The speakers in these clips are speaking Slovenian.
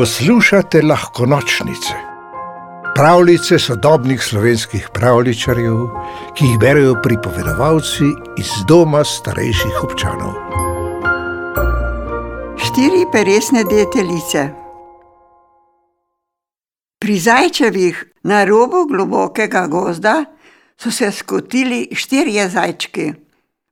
Poslušate lahko nočnice, pravljice sodobnih slovenskih pravličarjev, ki jih berijo pripovedovalci iz doma starejših občanov. Štiri peresne deteljice. Pri zajčevih na robu globokega gozda so se skotili štirje zajčki.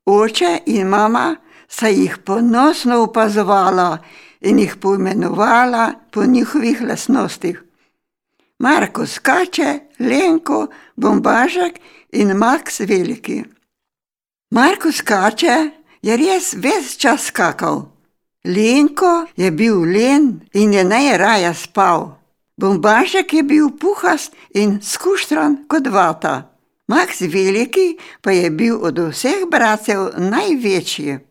Oče in mama sta jih ponosno opazovala in jih poimenovala po njihovih lastnostih. Marko skače, Lenko, Bombažek in Max Veliki. Marko skače je res ves čas skakal. Lenko je bil len in je najraje spal. Bombažek je bil puhast in skuštran kot vata. Max Veliki pa je bil od vseh bratcev največji.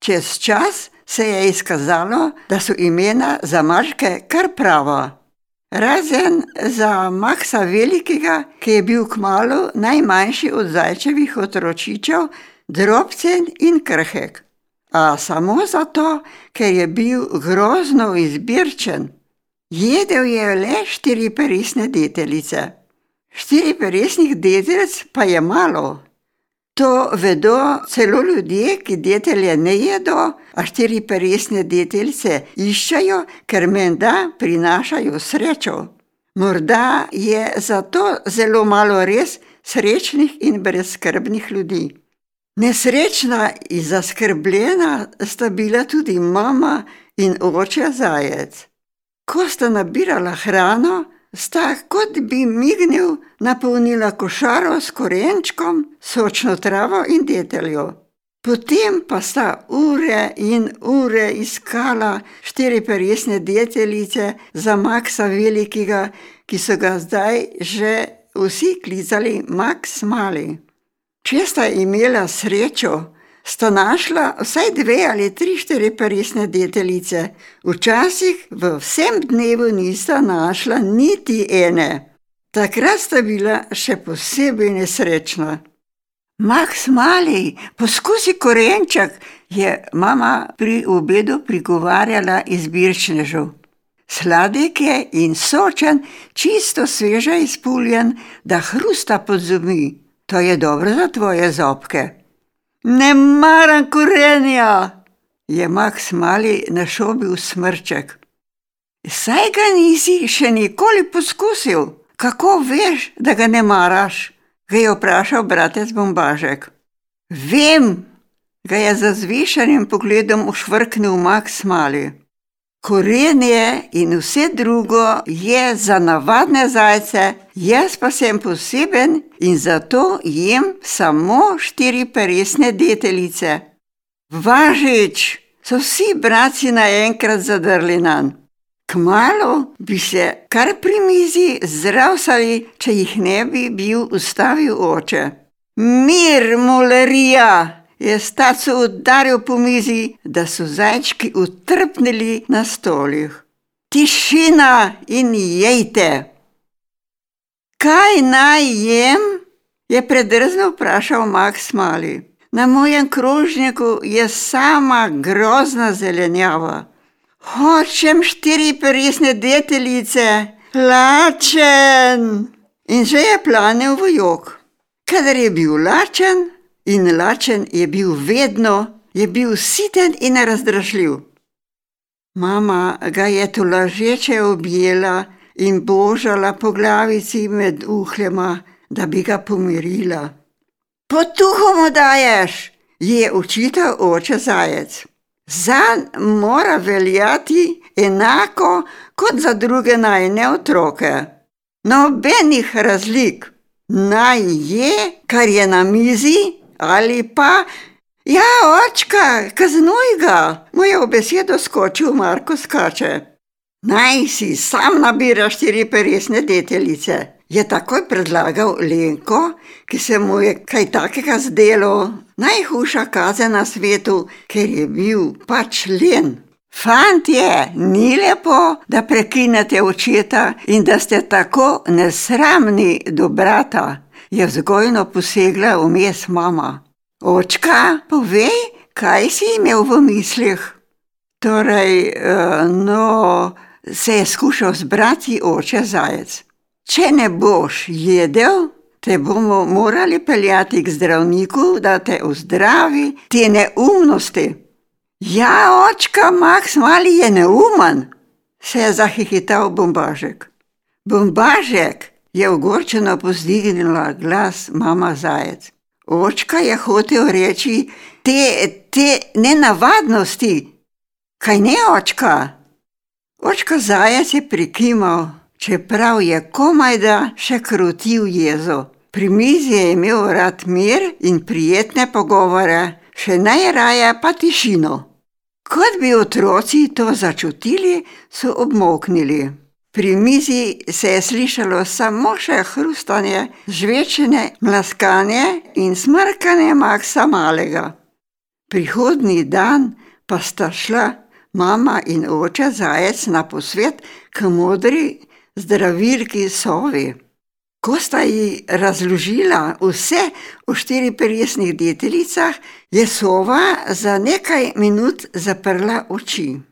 Čez čas se je izkazalo, da so imena za mačke kar prava. Razen za Maxa Velikega, ki je bil kmalu najmanjši od zajčevih otročičev, drobcen in krhek. A samo zato, ker je bil grozno izbirčen. Jedel je le štiri peresne deteljice. Štiri peresnih deteljic pa je malo. To vedo celo ljudje, ki detelje ne jedo, a štiri peresne deteljice iščejo, ker menda prinašajo srečo. Morda je zato zelo malo res srečnih in brezskrbnih ljudi. Nesrečna in zaskrbljena sta bila tudi mama in oče zajec. Ko sta nabirala hrano, sta, kot bi mignil, napolnila košaro s korenčkom, sočno travo in deteljo. Potem pa sta ure in ure iskala štiri peresne deteljice za Maxa Velikega, ki so ga zdaj že vsi klicali Max Mali. Če sta imela srečo, sta našla vsaj dve ali tri štiri peresne deteljice, včasih v vsem dnevu nista našla niti ene. Takrat sta bila še posebej nesrečna. Max mali, poskusi korenček, je mama pri obedu prigovarjala izbirčnežu. Sladek je in sočen, čisto sveže izpuljen, da hrusta pod zobmi. To je dobro za tvoje zobke. Ne maram korenja, je Max mali našobil smrček. Saj ga nisi še nikoli poskusil, kako veš, da ga ne maraš? ga je vprašal bratec Bombažek. Vem, ga je z zvišanim pogledom ušvrknil Max mali. Korenje in vse drugo je za navadne zajce, jaz pa sem poseben in zato jem samo štiri peresne deteljice. Važič, so vsi bratci naenkrat zadrli nan. Kmalu bi se kar pri mizi zdravsali, če jih ne bi bil ustavil oče. Mir, mulerija! Je staco udaril po mizi, da so zajčki utrpnili na stolih. Tišina in jejte! Kaj naj jem? je predrzno vprašal Max Mali. Na mojem krožniku je sama grozna zelenjava. Hočem štiri peresne deteljice, lačen! In že je planil v jog. Kadar je bil lačen, in lačen je bil vedno, je bil siten in razdražljiv. Mama ga je tolažeče objela in božala po glavici med uhljema, da bi ga pomirila. Potuho mu daješ, je učitelj oče zajec. Zanj mora veljati enako kot za druge najne otroke. Nobenih razlik, naj je, kar je na mizi, ali pa, ja, očka, kaznuj ga, mu je v besedo skočil Marko skače. Naj si sam nabira štiri peresne deteljice, je takoj predlagal Lenko, ki se mu je kaj takega zdelo, najhujša kazen na svetu, ker je bil pač len. Fantje, ni lepo, da prekinete očeta in da ste tako nesramni do brata je vzgojno posegla vmes mama. Očka, povej, kaj si imel v mislih? Torej, no, se je skušal zbrati oče zajec. Če ne boš jedel, te bomo morali peljati k zdravniku, da te ozdravi te neumnosti. Ja, očka, Max mali je neumen, se je zahihital bombažek. Bombažek je ogorčeno pozdignila glas mama zajec. Očka je hotel reči te, te nenavadnosti. Kaj ne, očka? Očka zajec je prikimal, čeprav je komaj da še krutil jezo. Pri mizi je imel rad mir in prijetne pogovore, še najraje pa tišino. Kot bi otroci to začutili, so obmoknili. Pri mizi se je slišalo samo še hrustanje, žvečene mlaskanje in smrkanje Maksa malega. Prihodni dan pa sta šla mama in oče zajec na posvet k modri zdravilki Sovi. Ko sta ji razložila vse o štiriperesnih deteljicah, je sova za nekaj minut zaprla oči.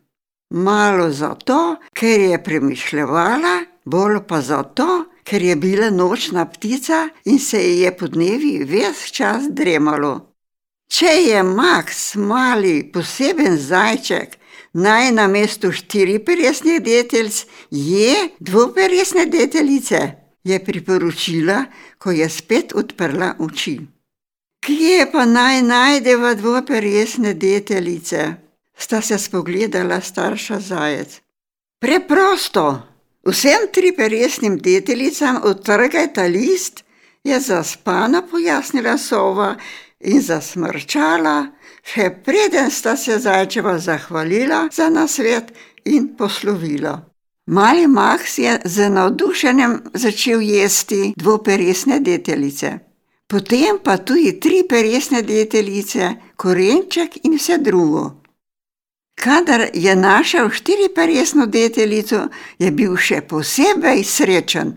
Malo zato, ker je premišljala, bolj pa zato, ker je bila nočna ptica in se ji je po dnevi ves čas dremalo. Če je Max mali poseben zajček, naj na mestu štiriperesnih deteljic je dvoperesne deteljice je priporočila, ko je spet odprla oči. Kje pa naj najdeva dvoperesne deteljice? Sta se spogledala starša zajec. Preprosto, vsem triperesnim deteljicam odtrgajta list, je zaspana pojasnila sova in zasmrčala, še preden sta se zajčeva zahvalila za nasvet in poslovila. Mali Max je z navdušenjem začel jesti dvoperesne deteljice, potem pa tudi tri peresne deteljice, korenček in vse drugo. Kadar je našel štiriperesno deteljico, je bil še posebej srečen.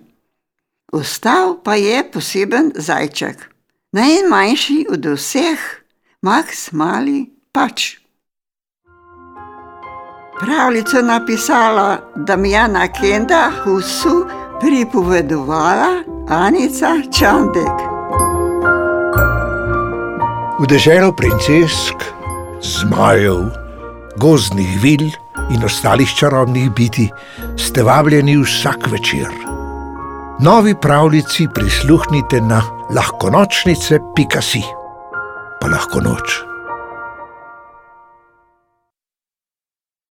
Ostal pa je poseben zajček, najmanjši od vseh, Max mali pač pravljico napisala Damjana Kenda, Husu pripovedovala Anica Čandek. V deželo princesk, zmajev, gozdnih vil in ostalih čarobnih biti ste vabljeni vsak večer. Novi pravljici prisluhnite na lahkonočnice.si, pa lahko noč.